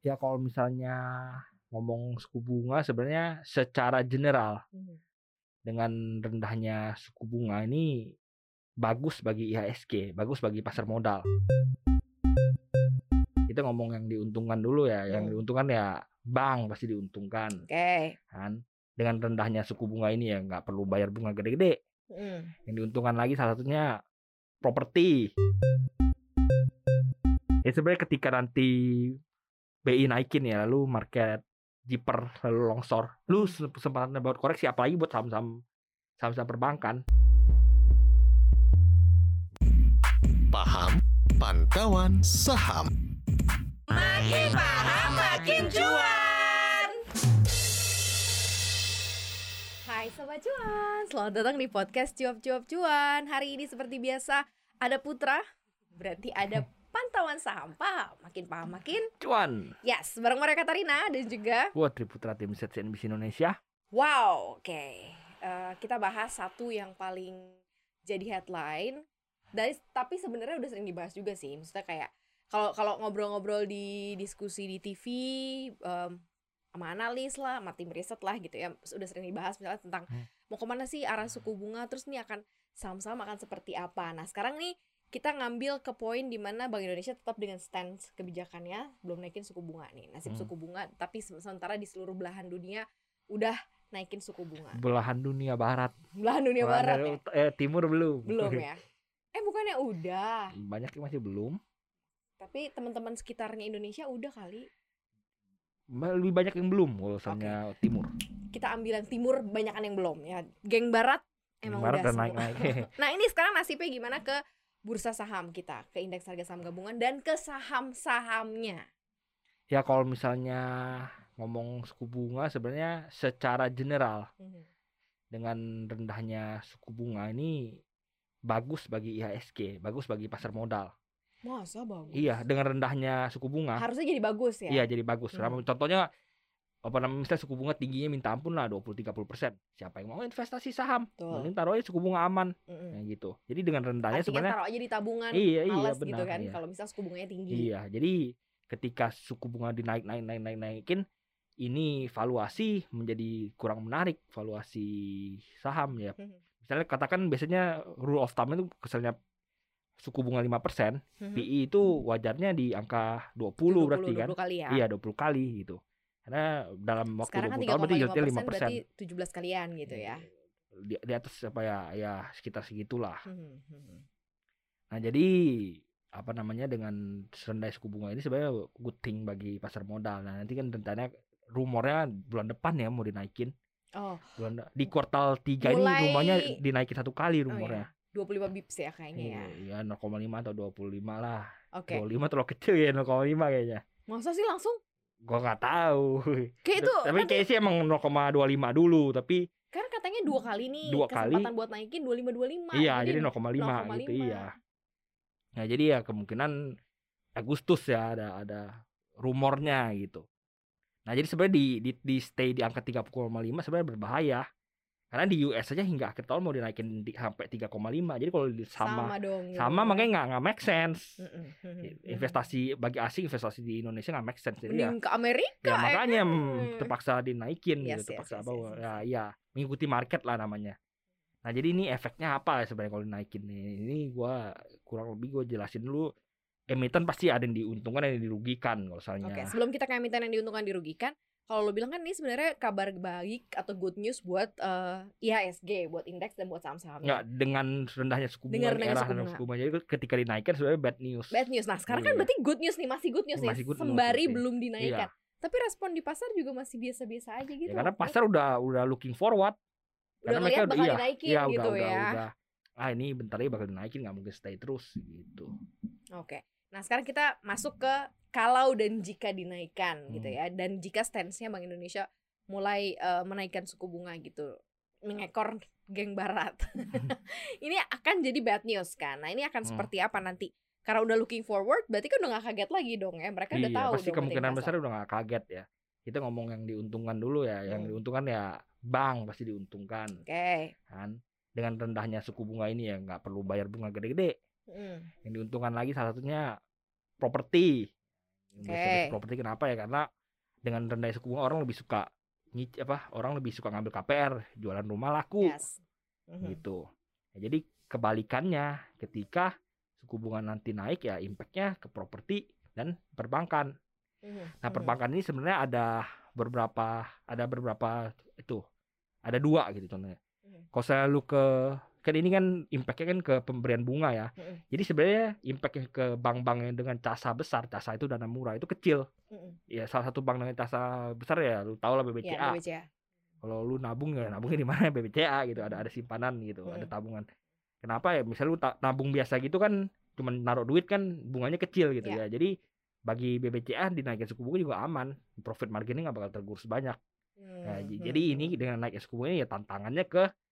Ya kalau misalnya ngomong suku bunga sebenarnya secara general Mhm. dengan rendahnya suku bunga ini bagus bagi IHSG, bagus bagi pasar modal. Kita ngomong yang diuntungkan dulu ya, yang Hmm. diuntungkan ya bank pasti diuntungkan Oke. kan. Dengan rendahnya suku bunga ini ya nggak perlu bayar bunga gede-gede. Mm. Yang diuntungkan lagi salah satunya properti. Ya sebenarnya ketika nanti BI naikin ya lalu market jiper lalu longsor, lu kesempatan buat koreksi apalagi buat saham-saham saham-saham perbankan. Paham Pantauan Saham. Makin paham makin cuan. Hai Sobat Cuan, selamat datang di podcast Cuap-Cuap Cuan Hari ini seperti biasa ada Putra, berarti ada pantauan saham Paham, makin paham makin Cuan. Yes, bareng mereka Katarina dan juga buat Triputra tim set CNBC Indonesia. Wow, oke. Eh, Kita bahas satu yang paling jadi headline. Dari Tapi sebenarnya udah sering dibahas juga sih. Maksudnya kayak kalau kalau ngobrol-ngobrol di diskusi di TV em, sama analis lah, sama tim riset lah gitu ya Udah sering dibahas misalnya tentang Hmm. mau ke mana sih arah suku bunga Terus nih akan saham-saham akan seperti apa. Nah sekarang nih kita ngambil ke poin di mana Bank Indonesia tetap dengan stance kebijakannya belum naikin suku bunga nih nasib Hmm. suku bunga tapi se- sementara di seluruh belahan dunia udah naikin suku bunga Belahan dunia barat. belahan dunia Belahan barat dari ya eh, timur belum. belum ya eh bukannya udah Banyak yang masih belum. tapi teman-teman sekitarnya Indonesia udah kali Lebih banyak yang belum kalau misalnya timur. kita ambil yang timur banyakan yang belum ya geng barat emang barat udah dan semua. naik-naik. nah ini sekarang nasibnya gimana ke bursa saham kita ke indeks harga saham gabungan dan ke saham-sahamnya ya kalau misalnya ngomong suku bunga sebenarnya secara general Mhm. dengan rendahnya suku bunga ini bagus bagi IHSG, bagus bagi pasar modal. masa bagus Iya, dengan rendahnya suku bunga, harusnya jadi bagus ya iya jadi bagus. Hmm. Contohnya apa namanya misalnya suku bunga tingginya minta ampun lah 20-30 persen. Siapa yang mau investasi saham? Betul. Mending taruh aja suku bunga aman, Mm-mm. ya gitu. Jadi dengan rendahnya Artinya sebenarnya taruh aja di tabungan iya iya males benar. gitu kan iya. kalau misal suku bunganya tinggi Iya, jadi ketika suku bunga dinaik naik naik naik naikin ini valuasi menjadi kurang menarik valuasi saham ya. Mhm. Misalnya katakan biasanya rule of thumb itu misalnya suku bunga 5%, Mhm. PI itu wajarnya di angka 20, berarti kan. 20 kali ya Iya, 20 kali gitu. Karena dalam waktu sekarang kan 20 tahun berarti 3,5 yieldnya persen 5%. berarti 17 kalian gitu ya Di, di atas apa ya ya sekitar segitulah. Mhm, mhm. Nah, jadi apa namanya dengan rendah suku bunga ini sebenarnya good thing bagi pasar modal. Nah, nanti kan rencananya rumornya bulan depan ya mau dinaikin. oh Bulan di kuartal 3 ini Mulai- rumornya dinaikin satu kali Oh, rumornya. 25 bips ya kayaknya ya Iya, 0,5 atau 25 lah. oke 25 terlalu kecil ya 0,5 kayaknya. masa sih langsung Gua nggak tahu. kayak itu tapi nanti- kayak sih emang 0,25 dulu, tapi kan katanya dua kali nih Dua kali. kesempatan buat naikin 25 25 iya jadi 0,5 gitu 0,5. iya. Nah, jadi ya kemungkinan Agustus ya ada ada rumornya gitu. Nah, jadi sebenarnya di, di di stay di angka 3,5 sebenarnya berbahaya. Karena di US saja hingga akhir tahun mau dinaikin di, sampai 3,5. Jadi kalau di- sama dong sama, gitu. makanya nggak nggak make sense. Investasi bagi asing investasi di Indonesia nggak make sense. Jadi ya ke Amerika ya ya makanya kan? mm, terpaksa dinaikin Yes, gitu yes, terpaksa yes, apa yes, yes, ya iya mengikuti market lah namanya nah jadi ini efeknya apa ya sebenarnya kalau dinaikin nih ini gua kurang lebih gua jelasin dulu emiten pasti ada yang diuntungkan ada yang dirugikan kalau Oke, misalnya sebelum kita ke emiten yang diuntungkan dirugikan, kalau lo bilang kan ini sebenarnya kabar baik atau good news buat eh, IHSG, buat indeks dan buat saham-sahamnya. nggak dengan rendahnya suku bunga Dengan rendahnya suku bunga. suku bunga jadi ketika dinaikkan sebenarnya bad news Bad news. Nah, sekarang kan Iya. berarti good news nih, masih good news Masih nih. good news, sembari oke. belum dinaikkan. Iya. Tapi respon di pasar juga masih biasa-biasa aja gitu. ya, karena pasar udah udah looking forward Udah ngeliat bakal iya, dinaikin iya, gitu udah, ya. udah, udah. ah ini bentar lagi bakal dinaikin nggak mungkin stay terus gitu Oke. Nah, sekarang kita masuk ke kalau dan jika dinaikkan gitu Hmm. ya. Dan jika stance-nya Bank Indonesia mulai eh, menaikkan suku bunga gitu. Mengekor geng barat. ini akan jadi bad news kan. Nah, ini akan Hmm. seperti apa nanti? Karena udah looking forward, berarti kan udah gak kaget lagi dong ya. Mereka udah iya, tahu pasti kemungkinan besar udah nggak kaget ya. Kita ngomong yang diuntungkan dulu ya, yang Hmm. diuntungkan ya bank pasti diuntungkan Oke. kan. Dengan rendahnya suku bunga ini ya nggak perlu bayar bunga gede-gede. Hmm. Yang diuntungkan lagi salah satunya properti. Oke. properti kenapa ya karena dengan rendah suku bunga orang lebih suka nyic- apa orang lebih suka ngambil KPR jualan rumah laku Yes. Mhm. gitu Ya, jadi kebalikannya ketika suku bunga nanti naik ya impactnya ke properti dan perbankan Mhm. nah Mhm. perbankan ini sebenarnya ada beberapa ada beberapa itu ada dua gitu contohnya Mhm. kalau saya lu ke kan ini kan impactnya kan ke pemberian bunga ya Mhm. jadi sebenarnya impactnya ke bank-bank yang dengan casa besar casa itu dana murah itu kecil Mhm. ya salah satu bank dengan casa besar ya lu tau lah Ya, BBCA BBCA. kalau lu nabung ya nabungnya di mana BBCA gitu ada ada simpanan gitu ada Mm. tabungan kenapa ya misalnya lu nabung biasa gitu kan cuman naruh duit kan bunganya kecil gitu Ya. ya jadi bagi BBCA dinaikin suku bunga juga aman profit marginnya nggak bakal tergerus banyak Nah, Mhm. jadi ini dengan naiknya suku bunga ya tantangannya ke mm,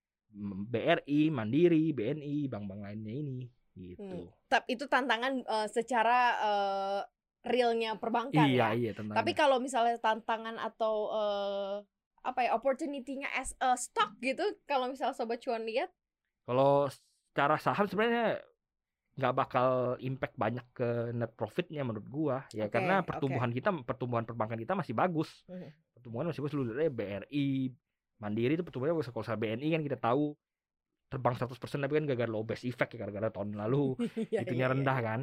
BRI Mandiri BNI bank-bank lainnya ini gitu. Tapi itu tantangan eh, secara eh, realnya perbankan iya ya. iya Tapi kalau misalnya tantangan atau eh, apa ya opportunity-nya as a stock gitu, kalau misalnya sobat cuan lihat, Kalau secara saham sebenarnya nggak bakal impact banyak ke net profitnya menurut gua ya. Oke, karena pertumbuhan kita pertumbuhan perbankan kita masih bagus. Mhm. pertumbuhan masih bagus lu BRI Mandiri itu kalau misalnya BNI kan kita tahu terbang 100% tapi kan gara-gara low base effect ya gara-gara tahun lalu Iya, itunya iya, rendah iya. kan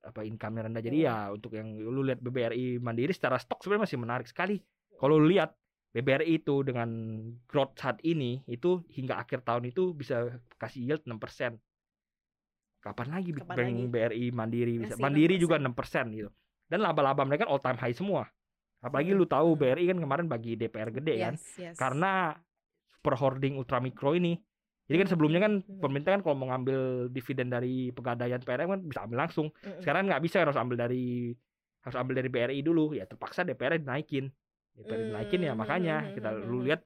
apa income-nya rendah jadi ya untuk yang lu lihat BBRI Mandiri secara stok sebenarnya masih menarik sekali kalau lu lihat BBRI itu dengan growth saat ini itu hingga akhir tahun itu bisa kasih yield 6%. Kapan lagi Kapan bank lagi? BRI Mandiri bisa. Ngasih Mandiri 6%. juga 6% gitu. Dan laba-laba mereka kan all time high semua. Apalagi lu tahu. BRI kan kemarin bagi DPR gede kan Yes, yes. karena super hoarding ultramikro ini. Jadi kan sebelumnya kan pemerintah kan kalau mau ngambil dividen dari pegadaian PLN kan bisa ambil langsung. Sekarang nggak bisa harus ambil dari harus ambil dari BRI dulu. Ya terpaksa DPR dinaikin. DPR dinaikin ya Hmm, makanya hmm, kita hmm, lu lihat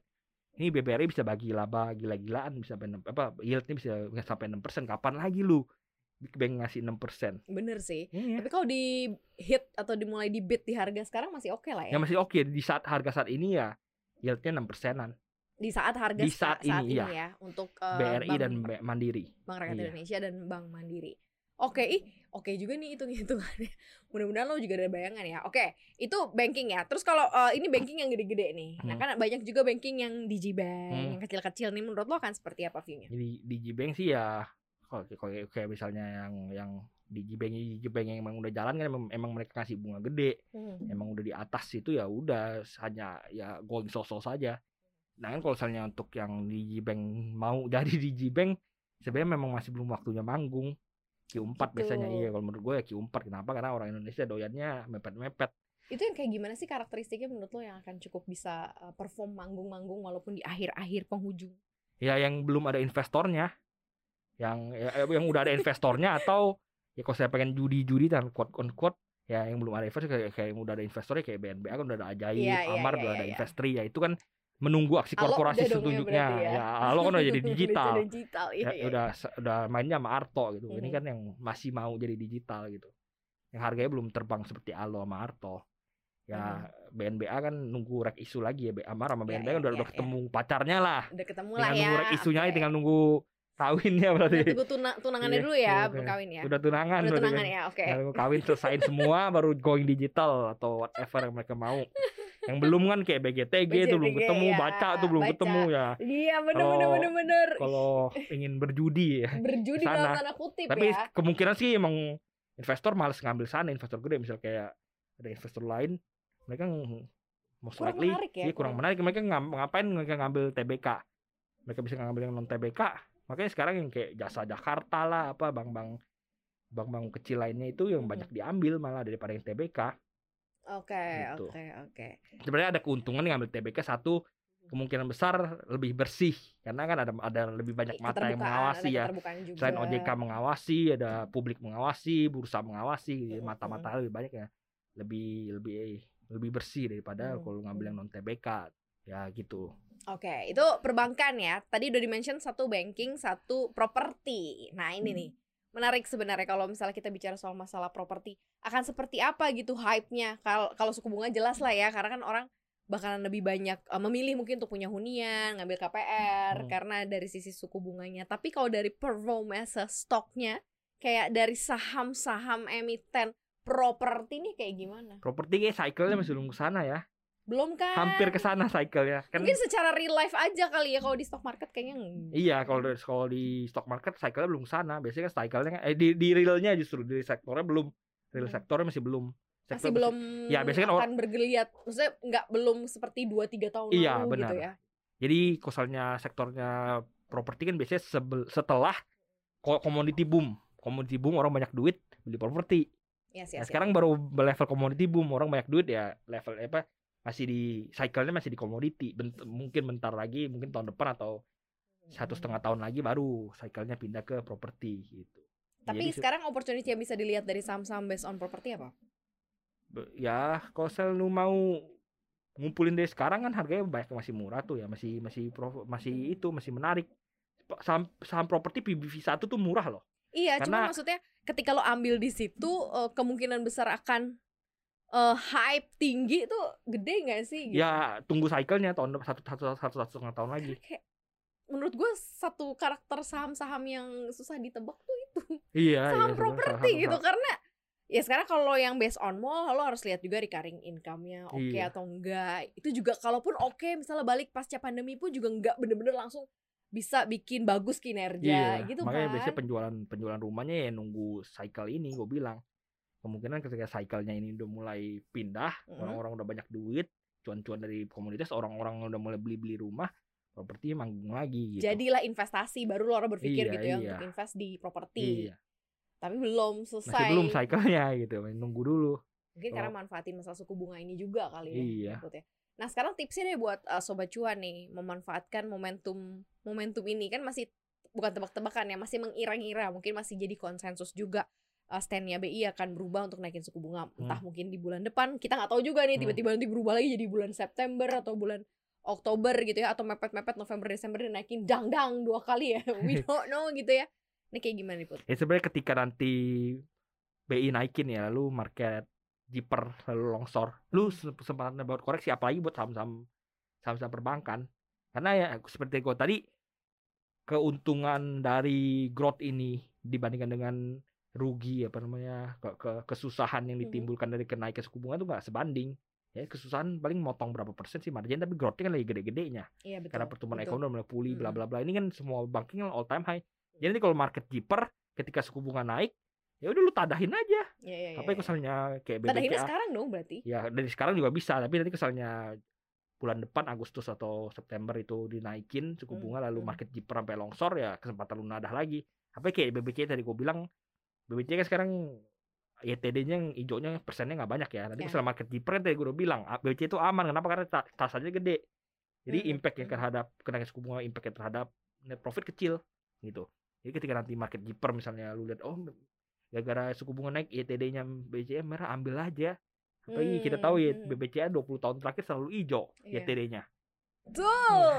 ini BBRI bisa bagi laba gila-gilaan bisa sampai apa yieldnya bisa sampai 6% kapan lagi lu Big Bang ngasih 6%. Bener sih. Iya. Tapi kalau di hit atau dimulai di bid di harga sekarang masih oke lah Ya ya. masih oke di saat harga saat ini ya yieldnya 6 persenan. Di saat harga Di sa- saat ini, iya. ya untuk eh, BRI Bank- dan Mandiri. Bank Rakyat Iya. Indonesia dan Bank Mandiri. Oke, ih, oke juga nih hitung-hitungannya. Mudah-mudahan lo juga ada bayangan ya. Oke, itu banking ya. Terus kalau eh, ini banking yang gede-gede nih. Nah, Hmm. kan banyak juga banking yang digibank, Hmm. yang kecil-kecil nih. Menurut lo akan seperti apa view-nya? Jadi di Gbank sih ya kalau kayak kayak misalnya yang yang di Gbank yang emang udah jalan kan emang, emang mereka kasih bunga gede. Hmm. emang udah di atas itu ya udah hanya ya going so-so saja. Nah kan kalau misalnya untuk yang di Bank mau jadi di Bank sebenarnya memang masih belum waktunya manggung. Q4 Gitu. biasanya iya kalau menurut gue ya Q4 kenapa karena orang Indonesia doyannya mepet-mepet. Itu yang kayak gimana sih karakteristiknya menurut lo yang akan cukup bisa eh, perform manggung-manggung walaupun di akhir-akhir penghujung? Ya yang belum ada investornya. Yang ya, yang udah ada investornya atau ya kalau saya pengen judi-judi dan quote on quote ya yang belum ada investor kayak, kayak yang udah ada investornya kayak BNBA kan udah ada Ajaib, Iya, iya, Amar iya, udah ada iya. Investri ya itu kan menunggu aksi korporasi ya setunjuknya ya. ya. Alo kan udah jadi digital digital, iya, ya, iya. udah udah mainnya sama Arto gitu ini Mhm. kan yang masih mau jadi digital gitu yang harganya belum terbang seperti Alo sama Arto ya BNBA kan nunggu rek isu lagi ya B- Amar sama Mhm. Ya, BNBA kan ya, udah, ya, udah ya. ketemu pacarnya lah Udah ketemu lah ya. nunggu rek isunya oke. tinggal nunggu kawinnya berarti Udah tunggu tuna- tunangannya Iya, dulu ya, belum iya. kawin ya. udah tunangan Udah berarti tunangan kan. ya, oke. Nunggu kawin selesaiin semua baru going digital atau whatever yang mereka mau yang belum kan kayak BGTG tuh belum BGTG, ketemu ya, baca tuh belum baca. ketemu ya Iya bener bener Kalau- bener bener. kalau ingin berjudi ya Berjudi sana. dalam tanda kutip tapi ya. kemungkinan sih emang investor males ngambil sana investor gede misal kayak ada investor lain mereka most Kurang likely menarik ya, iya, kurang kurang- menarik mereka ngapain mereka ngambil TBK mereka bisa ngambil yang non TBK makanya sekarang yang kayak jasa Jakarta lah apa bank-bank bank-bank kecil lainnya itu yang Mhm. banyak diambil malah daripada yang TBK Oke Gitu. oke oke. sebenarnya ada keuntungan yang ngambil TBK satu kemungkinan besar lebih bersih. Karena kan ada ada lebih banyak mata yang mengawasi ya. juga. selain OJK mengawasi ada publik mengawasi bursa mengawasi Mm, mata-mata lebih banyak ya. Lebih lebih lebih bersih daripada Mm, kalau ngambil yang non TBK ya gitu Oke, itu perbankan ya. Tadi udah di-mention satu banking, satu properti. Nah, ini Hmm. nih. Menarik sebenarnya kalau misalnya kita bicara soal masalah properti, akan seperti apa gitu hype-nya? Kalau kalau suku bunga jelas lah ya, karena kan orang bakalan lebih banyak eh, memilih mungkin untuk punya hunian, ngambil KPR Hmm. karena dari sisi suku bunganya. Tapi kalau dari performance stoknya kayak dari saham-saham emiten properti nih kayak gimana? Properti kayak cycle-nya masih belum ke sana ya. Belum kan? Hampir ke sana cycle-nya. Kan Mungkin secara real life aja kali ya kalau di stock market kayaknya. Iya, kalau di, kalau di stock market cycle-nya belum sana. Biasanya kan cycle-nya kan- eh di di realnya justru di sektornya belum. Real Hmm. sektornya masih belum. Masih Sektor belum Ya, biasanya kan akan bergeliat. Maksudnya nggak belum seperti 2 3 tahun Iya, lalu benar. gitu ya. Jadi kosalnya sektornya properti kan biasanya sebel- setelah ko- komoditi boom. Komoditi boom orang banyak duit beli properti. Yes, Nah, yes, sekarang baru level komoditi boom orang banyak duit ya level apa masih di cycle-nya masih di komoditi. Bent- mungkin bentar lagi, mungkin tahun depan atau satu setengah tahun lagi baru cycle-nya pindah ke properti gitu. Tapi Jadi se- sekarang opportunity yang bisa dilihat dari saham-saham based on property apa? ya kalau sel lu mau ngumpulin dari sekarang kan harganya banyak yang masih murah tuh ya masih masih pro- masih itu masih menarik saham saham properti PBV satu tuh murah loh Iya, cuma Karena- maksudnya ketika lo ambil di situ eh, kemungkinan besar akan eh, hype tinggi itu gede nggak sih? Gitu. ya tunggu cycle-nya tahun satu satu satu, satu, satu setengah tahun lagi Kayak, menurut gue satu karakter saham-saham yang susah ditebak tuh itu iya saham iya, properti saham- gitu saham- karena ya sekarang kalau yang based on mall lo harus lihat juga recurring income-nya oke Iya. atau enggak itu juga kalaupun oke misalnya balik pasca pandemi pun juga enggak bener-bener langsung bisa bikin bagus kinerja iya gitu makanya kan biasanya penjualan penjualan rumahnya ya nunggu cycle ini gue bilang kemungkinan ketika cycle-nya ini udah mulai pindah Mhm. orang-orang udah banyak duit cuan-cuan dari komunitas orang-orang udah mulai beli-beli rumah properti manggung lagi gitu. Jadilah investasi baru lo orang berpikir Iya, gitu ya iya. untuk invest di properti. Iya. Tapi belum masih selesai. belum cycle-nya gitu. Nunggu dulu. Mungkin karena manfaatin masalah suku bunga ini juga kali ya Iya. maksudnya. nah sekarang tipsnya deh buat uh, sobat cuan nih memanfaatkan momentum momentum ini. Kan masih bukan tebak-tebakan ya masih mengira-ngira mungkin masih jadi konsensus juga uh, stand-nya BI akan berubah untuk naikin suku bunga entah mungkin di bulan depan kita nggak tahu juga nih Hmm. tiba-tiba nanti berubah lagi jadi bulan September atau bulan Oktober gitu ya atau mepet-mepet November Desember dinaikin dang-dang dua kali ya we don't know gitu ya ini kayak gimana nih Put? ya sebenarnya ketika nanti BI naikin ya lalu market jiper lalu longsor lu Hmm. kesempatan buat koreksi apalagi buat saham-saham saham-saham perbankan karena ya seperti gue tadi keuntungan dari growth ini dibandingkan dengan rugi apa namanya ke, ke- kesusahan yang Mhm. ditimbulkan dari kenaikan suku bunga itu nggak sebanding ya kesusahan paling motong berapa persen sih margin tapi growthnya kan lagi gede-gedenya Iya betul. karena pertumbuhan betul. ekonomi mulai pulih bla Mm-mm. bla bla ini kan semua banking all time high jadi nanti kalau market jiper ketika suku bunga naik ya udah lu tadahin aja Iya, iya, apa iya. misalnya kayak Tadahinnya BBCA sekarang dong berarti. ya dari sekarang juga bisa tapi nanti misalnya bulan depan Agustus atau September itu dinaikin suku Hmm, bunga lalu hmm. market jiper sampai longsor ya kesempatan lu nadah lagi apa kayak BBCA tadi gue bilang BBCA kan sekarang YTD-nya yang hijaunya persennya nggak banyak ya. Nanti Ya. misalnya market kan tadi gue udah bilang BBCA itu aman. Kenapa? Karena ta- tasanya gede. Jadi Hmm, impactnya hmm. terhadap kenaikan suku bunga, impactnya terhadap net profit kecil gitu. Jadi ketika nanti market jiper misalnya lu lihat oh gara-gara suku bunga naik YTD-nya BBCA merah ambil aja. Apalagi kita tahu ya Hmm, hmm. BBCA 20 tahun terakhir selalu hijau Iya. YTD-nya. Betul.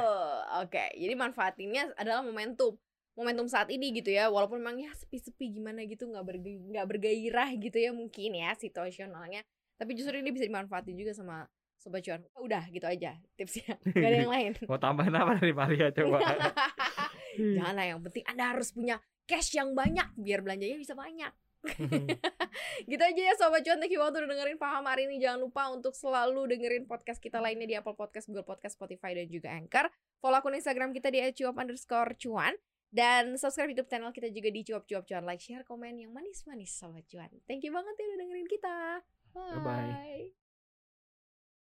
Oke, jadi manfaatinnya adalah momentum. Momentum saat ini gitu ya, walaupun memang ya sepi-sepi gimana gitu nggak berge- nggak bergairah gitu ya mungkin ya situasionalnya. Tapi justru ini bisa dimanfaatin juga sama sobat cuan. Udah gitu aja tipsnya. Gak ada yang lain. Mau tambahin apa dari Maria coba? Jangan lah yang penting Anda harus punya cash yang banyak biar belanjanya bisa banyak. gitu aja ya Sobat Cuan Thank you banget udah dengerin Paham hari ini Jangan lupa untuk selalu dengerin podcast kita lainnya Di Apple Podcast, Google Podcast, Spotify, dan juga Anchor Follow akun Instagram kita di cuan Dan subscribe YouTube channel kita juga di cuap cuap cuan. Like, share, komen yang manis-manis Sobat Cuan. Thank you banget ya udah dengerin kita. Bye-bye. Bye